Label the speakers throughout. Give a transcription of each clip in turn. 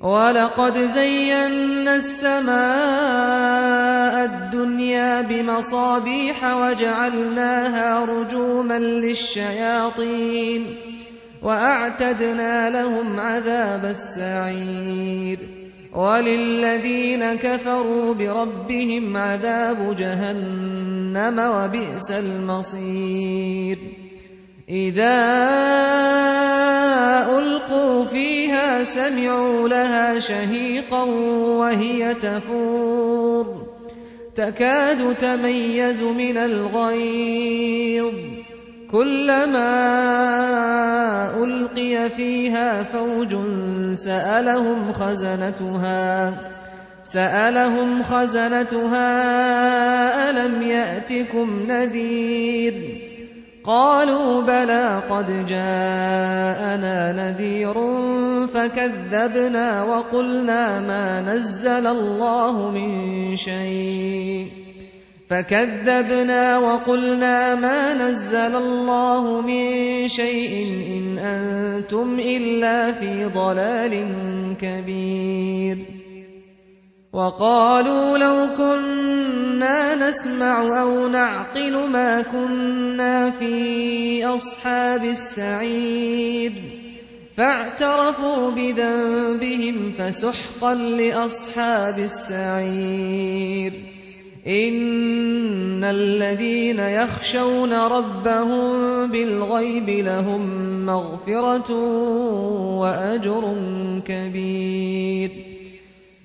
Speaker 1: ولقد زينا السماء الدنيا بمصابيح وجعلناها رجوما للشياطين وأعتدنا لهم عذاب السعير وللذين كفروا بربهم عذاب جهنم وبئس المصير إذا ألقوا فيها سمعوا لها شهيقا وهي تفور. تكاد تميز من الغيظ. كلما ألقي فيها فوج سألهم خزنتها. سألهم خزنتها ألم يأتكم نذير؟ قالوا بلى قد جاءنا نذير فكذبنا وقلنا ما نزل الله من شيء. فكذبنا وقلنا ما نزل الله من شيء إن أنتم إلا في ضلال كبير. وقالوا لو كنا نسمع أو نعقل ما كنا في أصحاب السعير. فاعترفوا بذنبهم فسحقا لأصحاب السعير. إن الذين يخشون ربهم بالغيب لهم مغفرة وأجر كبير.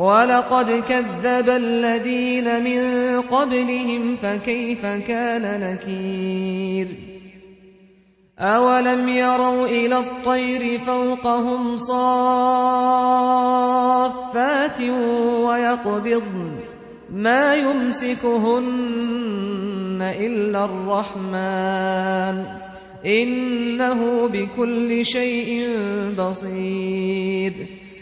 Speaker 1: ولقد كذب الذين من قبلهم فكيف كان نكير؟ أولم يروا إلى الطير فوقهم صافات ويقبضن؟ ما يمسكهن إلا الرحمن. إنه بكل شيء بصير.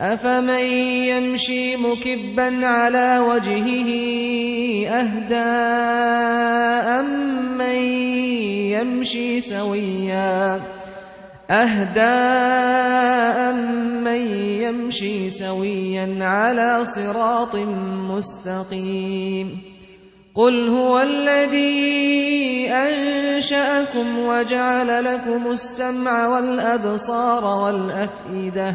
Speaker 1: أفمن يمشي مكبا على وجهه أهدى أمن يمشي سويا أهدى أمن يمشي سويا على صراط مستقيم قل هو الذي أنشأكم وجعل لكم السمع والأبصار والأفئدة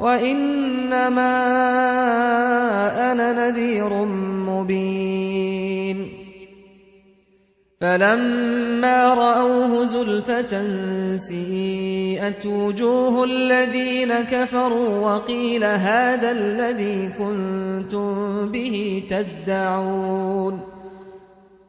Speaker 1: وإنما أنا نذير مبين. فلما رأوه زلفة سيئت وجوه الذين كفروا وقيل هذا الذي كنتم به تدعون.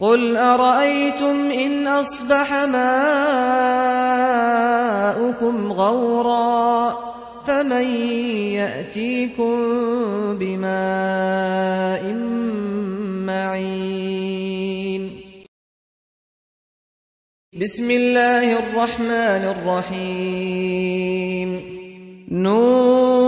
Speaker 1: قل أرأيتم إن أصبح ماؤكم غورا فمن يأتيكم بماء معين بسم الله الرحمن الرحيم نون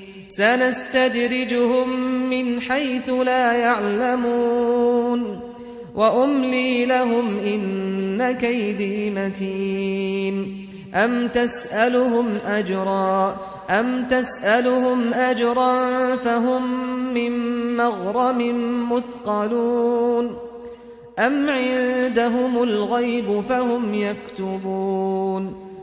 Speaker 1: سنستدرجهم من حيث لا يعلمون وأملي لهم إن كيدي متين أم تسألهم أجرا أم تسألهم أجرا فهم من مغرم مثقلون أم عندهم الغيب فهم يكتبون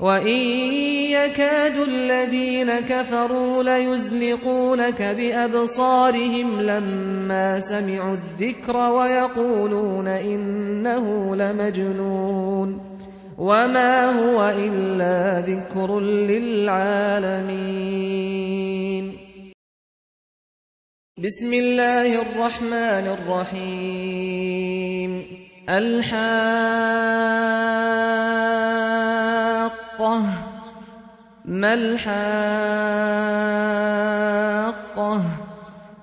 Speaker 1: وإن يكاد الذين كفروا ليزلقونك بأبصارهم لما سمعوا الذكر ويقولون إنه لمجنون وما هو إلا ذكر للعالمين بسم الله الرحمن الرحيم الحاقة ما الحاقة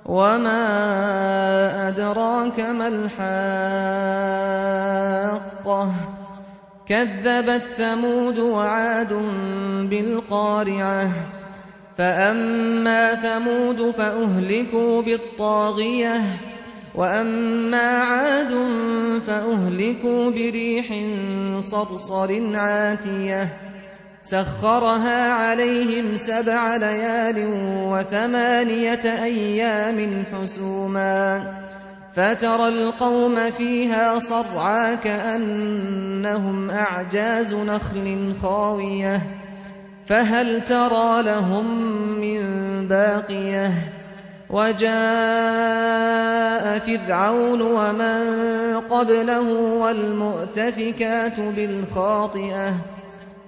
Speaker 1: وما أدراك ما الحاقة. كذبت ثمود وعاد بالقارعة فأما ثمود فأهلكوا بالطاغية وأما عاد فأهلكوا بريح صرصر عاتية. سخرها عليهم سبع ليال وثمانية أيام حسوما. فترى القوم فيها صرعا كأنهم أعجاز نخل خاوية. فهل ترى لهم من باقية؟ وجاء فرعون ومن قبله والمؤتفكات بالخاطئة.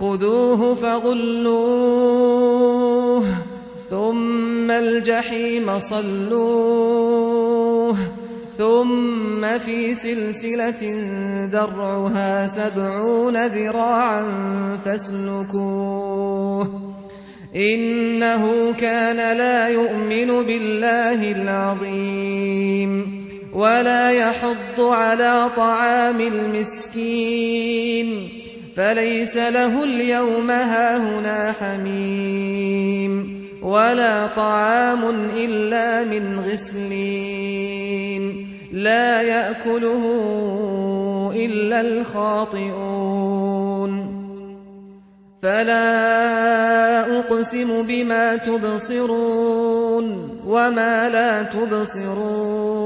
Speaker 1: خذوه فغلوه ثم الجحيم صلوه ثم في سلسلة ذرعها سبعون ذراعا فاسلكوه إنه كان لا يؤمن بالله العظيم ولا يحض على طعام المسكين فليس له اليوم هاهنا حميم ولا طعام إلا من غسلين لا يأكله إلا الخاطئون فلا أقسم بما تبصرون وما لا تبصرون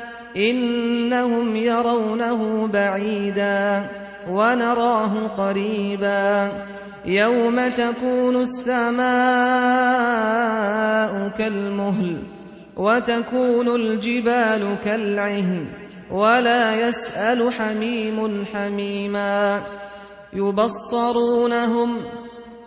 Speaker 1: إنهم يرونه بعيدا ونراه قريبا يوم تكون السماء كالمهل وتكون الجبال كالعهن ولا يسأل حميم حميما يبصرونهم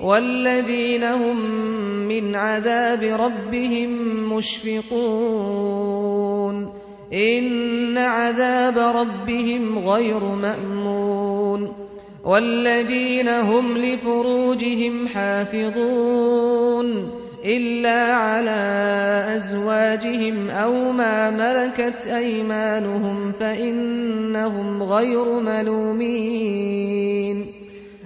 Speaker 1: والذين هم من عذاب ربهم مشفقون. إن عذاب ربهم غير مأمون. والذين هم لفروجهم حافظون. إلا على أزواجهم أو ما ملكت أيمانهم فإنهم غير ملومين.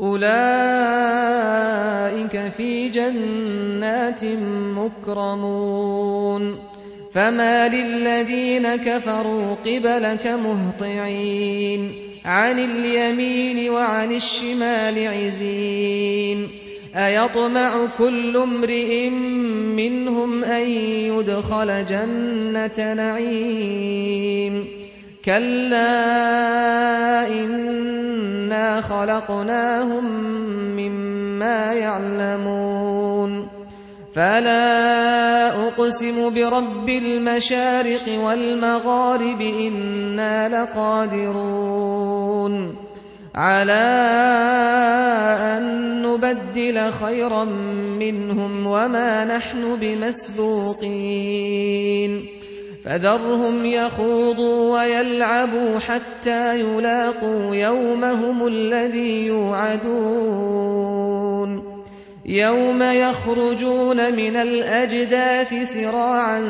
Speaker 1: أولئك في جنات مكرمون. فما للذين كفروا قبلك مهطعين. عن اليمين وعن الشمال عزين. أيطمع كل امرئ منهم أن يدخل جنة نعيم. كلا إنا خلقناهم مما يعلمون فلا أقسم برب المشارق والمغارب إنا لقادرون على أن نبدل خيرا منهم وما نحن بمسبوقين فذرهم يخوضوا ويلعبوا حتى يلاقوا يومهم الذي يوعدون. يوم يخرجون من الأجداث سراعا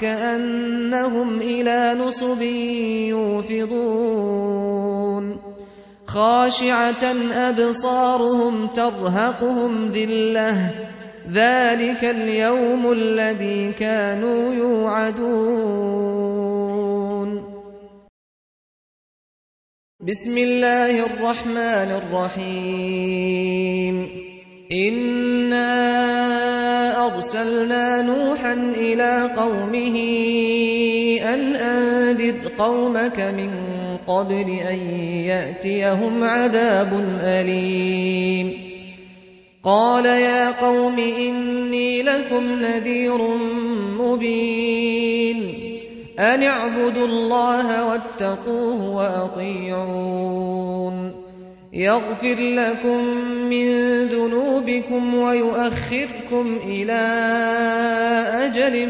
Speaker 1: كأنهم إلى نصب يوفضون. خاشعة أبصارهم ترهقهم ذلة ذلك اليوم الذي كانوا يوعدون. بسم الله الرحمن الرحيم. إنا أرسلنا نوحا إلى قومه أن أنذر قومك من قبل أن يأتيهم عذاب أليم. قال يا قوم إني لكم نذير مبين. أن اعبدوا الله واتقوه وأطيعون. يغفر لكم من ذنوبكم ويؤخركم إلى أجل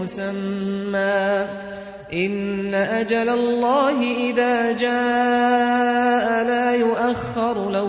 Speaker 1: مسمى. إن أجل الله إذا جاء لا يؤخر لو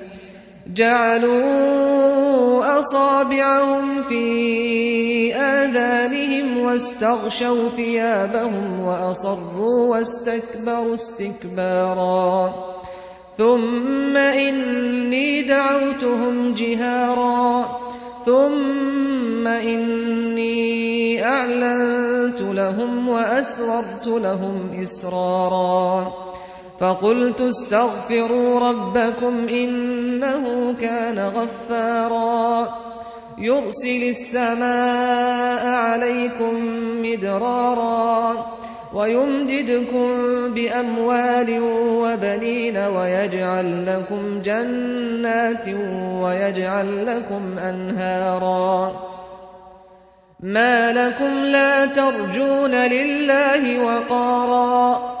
Speaker 1: جعلوا أصابعهم في آذانهم واستغشوا ثيابهم وأصروا واستكبروا استكبارا. ثم إني دعوتهم جهارا. ثم إني أعلنت لهم وأسررت لهم إسرارا. فقلت استغفروا ربكم إنه كان غفارا. يرسل السماء عليكم مدرارا ويمددكم بأموال وبنين ويجعل لكم جنات ويجعل لكم أنهارا. ما لكم لا ترجون لله وقارا.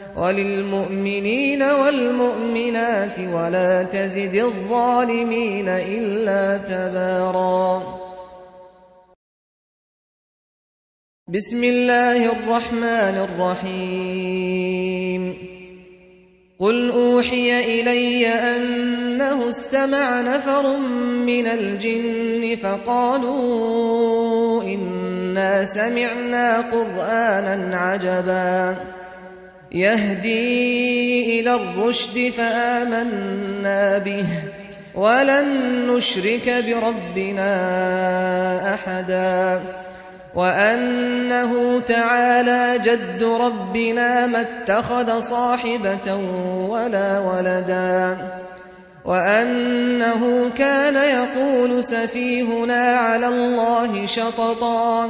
Speaker 1: وللمؤمنين والمؤمنات ولا تزد الظالمين إلا تبارا. بسم الله الرحمن الرحيم. قل أوحي إلي أنه استمع نفر من الجن فقالوا إنا سمعنا قرآنا عجبا. يهدي إلى الرشد فآمنا به. ولن نشرك بربنا أحدا. وأنه تعالى جد ربنا ما اتخذ صاحبة ولا ولدا. وأنه كان يقول سفيهنا على الله شططا.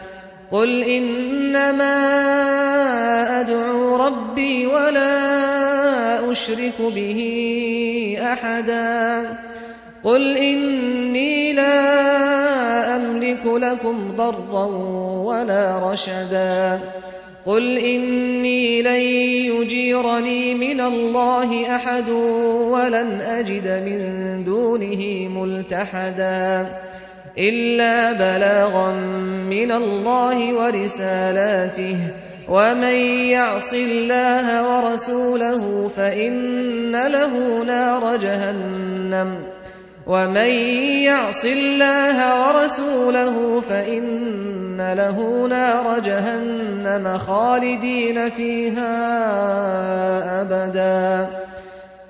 Speaker 1: قل إنما أدعو ربي ولا أشرك به أحدا قل إني لا أملك لكم ضرا ولا رشدا قل إني لن يجيرني من الله أحد ولن أجد من دونه ملتحدا إلا بلاغا من الله ورسالاته. ومن يعص الله ورسوله فإن له نار جهنم. ومن يعص الله ورسوله فإن له نار جهنم خالدين فيها أبدا.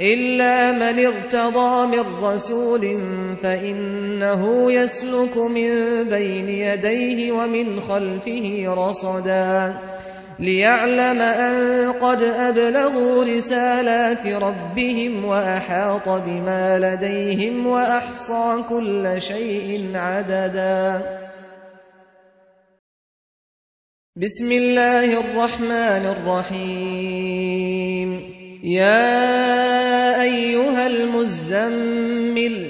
Speaker 1: إلا من ارتضى من رسول فإنه يسلك من بين يديه ومن خلفه رصدا ليعلم أن قد أبلغوا رسالات ربهم وأحاط بما لديهم وأحصى كل شيء عددا. بسم الله الرحمن الرحيم. يا أيها المزمل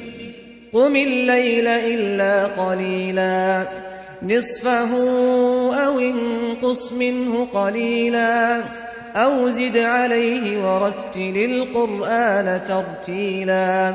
Speaker 1: قم الليل إلا قليلا. نصفه أو انقص منه قليلا. أو زد عليه ورتل القرآن ترتيلا.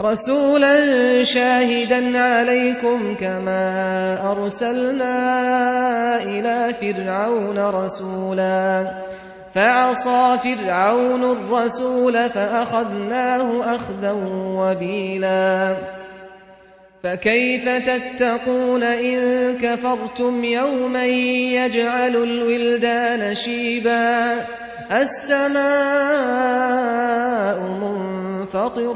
Speaker 1: رسولا شاهدا عليكم كما أرسلنا إلى فرعون رسولا. فعصى فرعون الرسول فأخذناه أخذا وبيلا. فكيف تتقون إن كفرتم يوما يجعل الولدان شيبا؟ السماء منفطر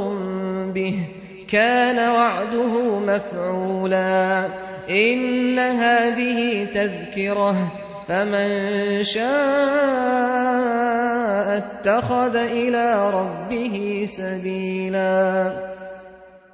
Speaker 1: به كان وعده مفعولا. إن هذه تذكرة فمن شاء اتخذ إلى ربه سبيلا.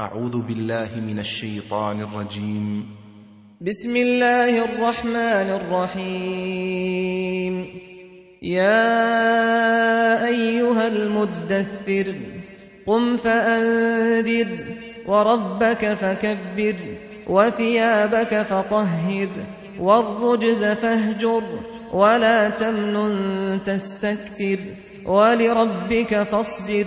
Speaker 2: أعوذ بالله من الشيطان الرجيم.
Speaker 1: بسم الله الرحمن الرحيم. يا أيها المدثر قم فأنذر وربك فكبر وثيابك فطهر والرجز فاهجر ولا تمنن تستكثر ولربك فاصبر.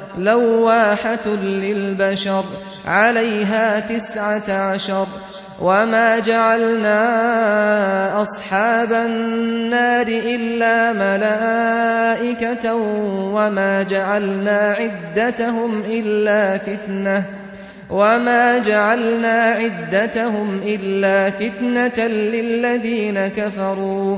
Speaker 1: لواحة للبشر عليها تسعة عشر وما جعلنا أصحاب النار إلا ملائكة وما جعلنا عدتهم إلا فتنة وما جعلنا عدتهم إلا فتنة للذين كفروا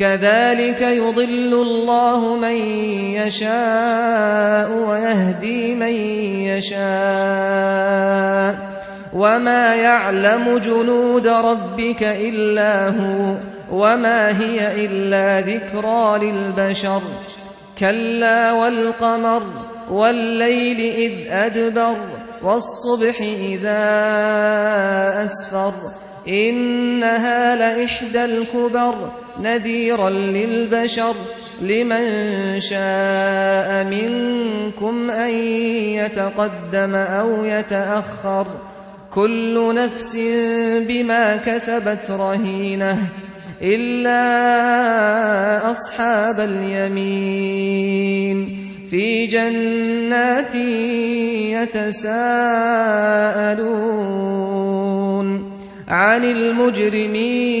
Speaker 1: كذلك يضل الله من يشاء ويهدي من يشاء وما يعلم جنود ربك إلا هو وما هي إلا ذكرى للبشر كلا والقمر والليل إذ أدبر والصبح إذا أسفر إنها لإحدى الكبر نذيرا للبشر لمن شاء منكم أن يتقدم أو يتأخر. كل نفس بما كسبت رهينة إلا أصحاب اليمين. في جنات يتساءلون عن المجرمين.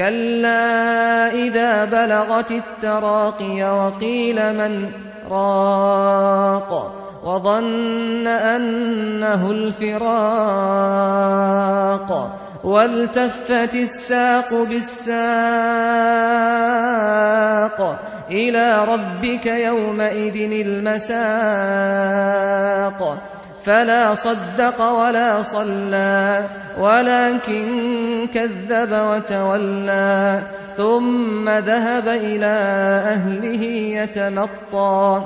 Speaker 1: كلا إذا بلغت التراقي وقيل من راق وظن أنه الفراق والتفت الساق بالساق إلى ربك يومئذ المساق فلا صدق ولا صلى ولكن كذب وتولى ثم ذهب إلى أهله يتمطى.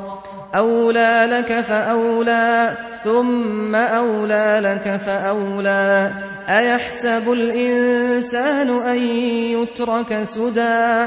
Speaker 1: أولى لك فأولى ثم أولى لك فأولى. أيحسب الإنسان أن يترك سدى؟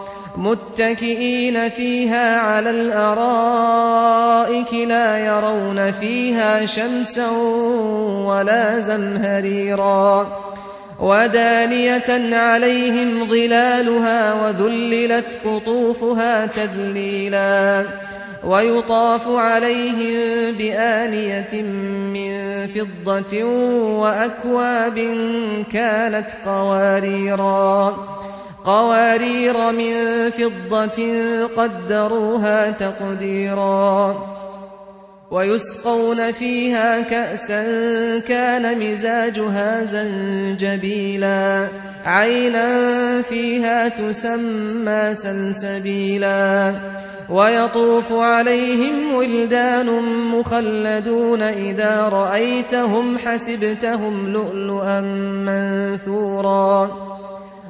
Speaker 1: متكئين فيها على الأرائك لا يرون فيها شمسا ولا زمهريرا. ودانية عليهم ظلالها وذللت قطوفها تذليلا. ويطاف عليهم بآنية من فضة وأكواب كانت قواريرا. قوارير من فضة قدروها تقديرا. ويسقون فيها كأسا كان مزاجها زنجبيلا. عينا فيها تسمى سلسبيلا. ويطوف عليهم ولدان مخلدون إذا رأيتهم حسبتهم لؤلؤا منثورا.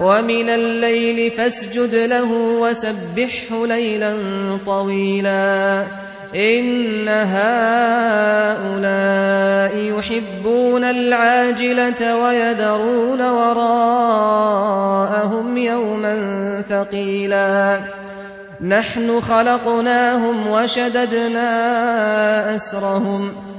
Speaker 1: ومن الليل فاسجد له وسبحه ليلا طويلا. إن هؤلاء يحبون العاجلة ويذرون وراءهم يوما ثقيلا. نحن خلقناهم وشددنا أسرهم.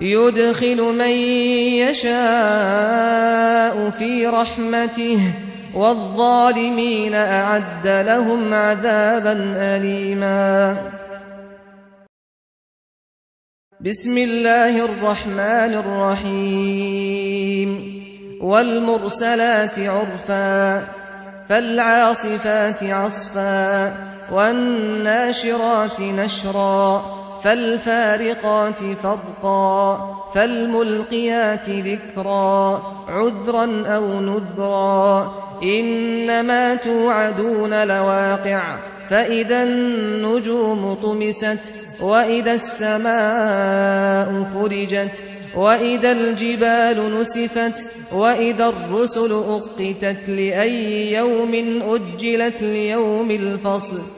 Speaker 1: يدخل من يشاء في رحمته والظالمين أعد لهم عذابا أليما. بسم الله الرحمن الرحيم. والمرسلات عرفا فالعاصفات عصفا والناشرات نشرا. فالفارقات فرقا فالملقيات ذكرا عذرا أو نذرا. إنما توعدون لواقع فإذا النجوم طمست وإذا السماء فرجت وإذا الجبال نسفت وإذا الرسل أقتت لأي يوم أجلت ليوم الفصل.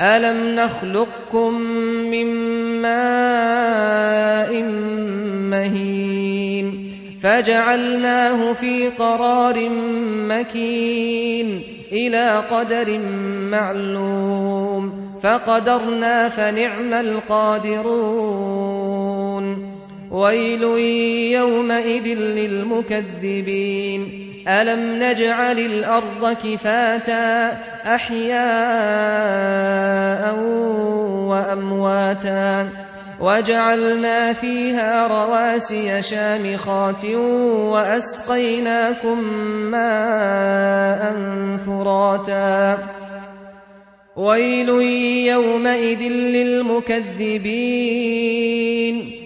Speaker 1: ألم نخلقكم من ماء مهين فجعلناه في قرار مكين إلى قدر معلوم فقدرنا فنعم القادرون ويل يومئذ للمكذبين. ألم نجعل الأرض كفاتا أحياء وأمواتا وجعلنا فيها رواسي شامخات وأسقيناكم ماء فراتا. ويل يومئذ للمكذبين.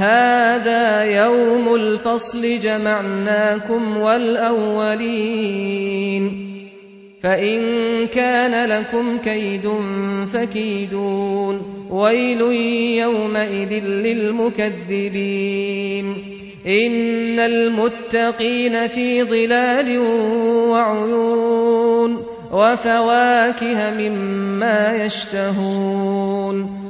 Speaker 1: هذا يوم الفصل جمعناكم والأولين. فإن كان لكم كيد فكيدون. ويل يومئذ للمكذبين. إن المتقين في ظلال وعيون. وفواكه مما يشتهون.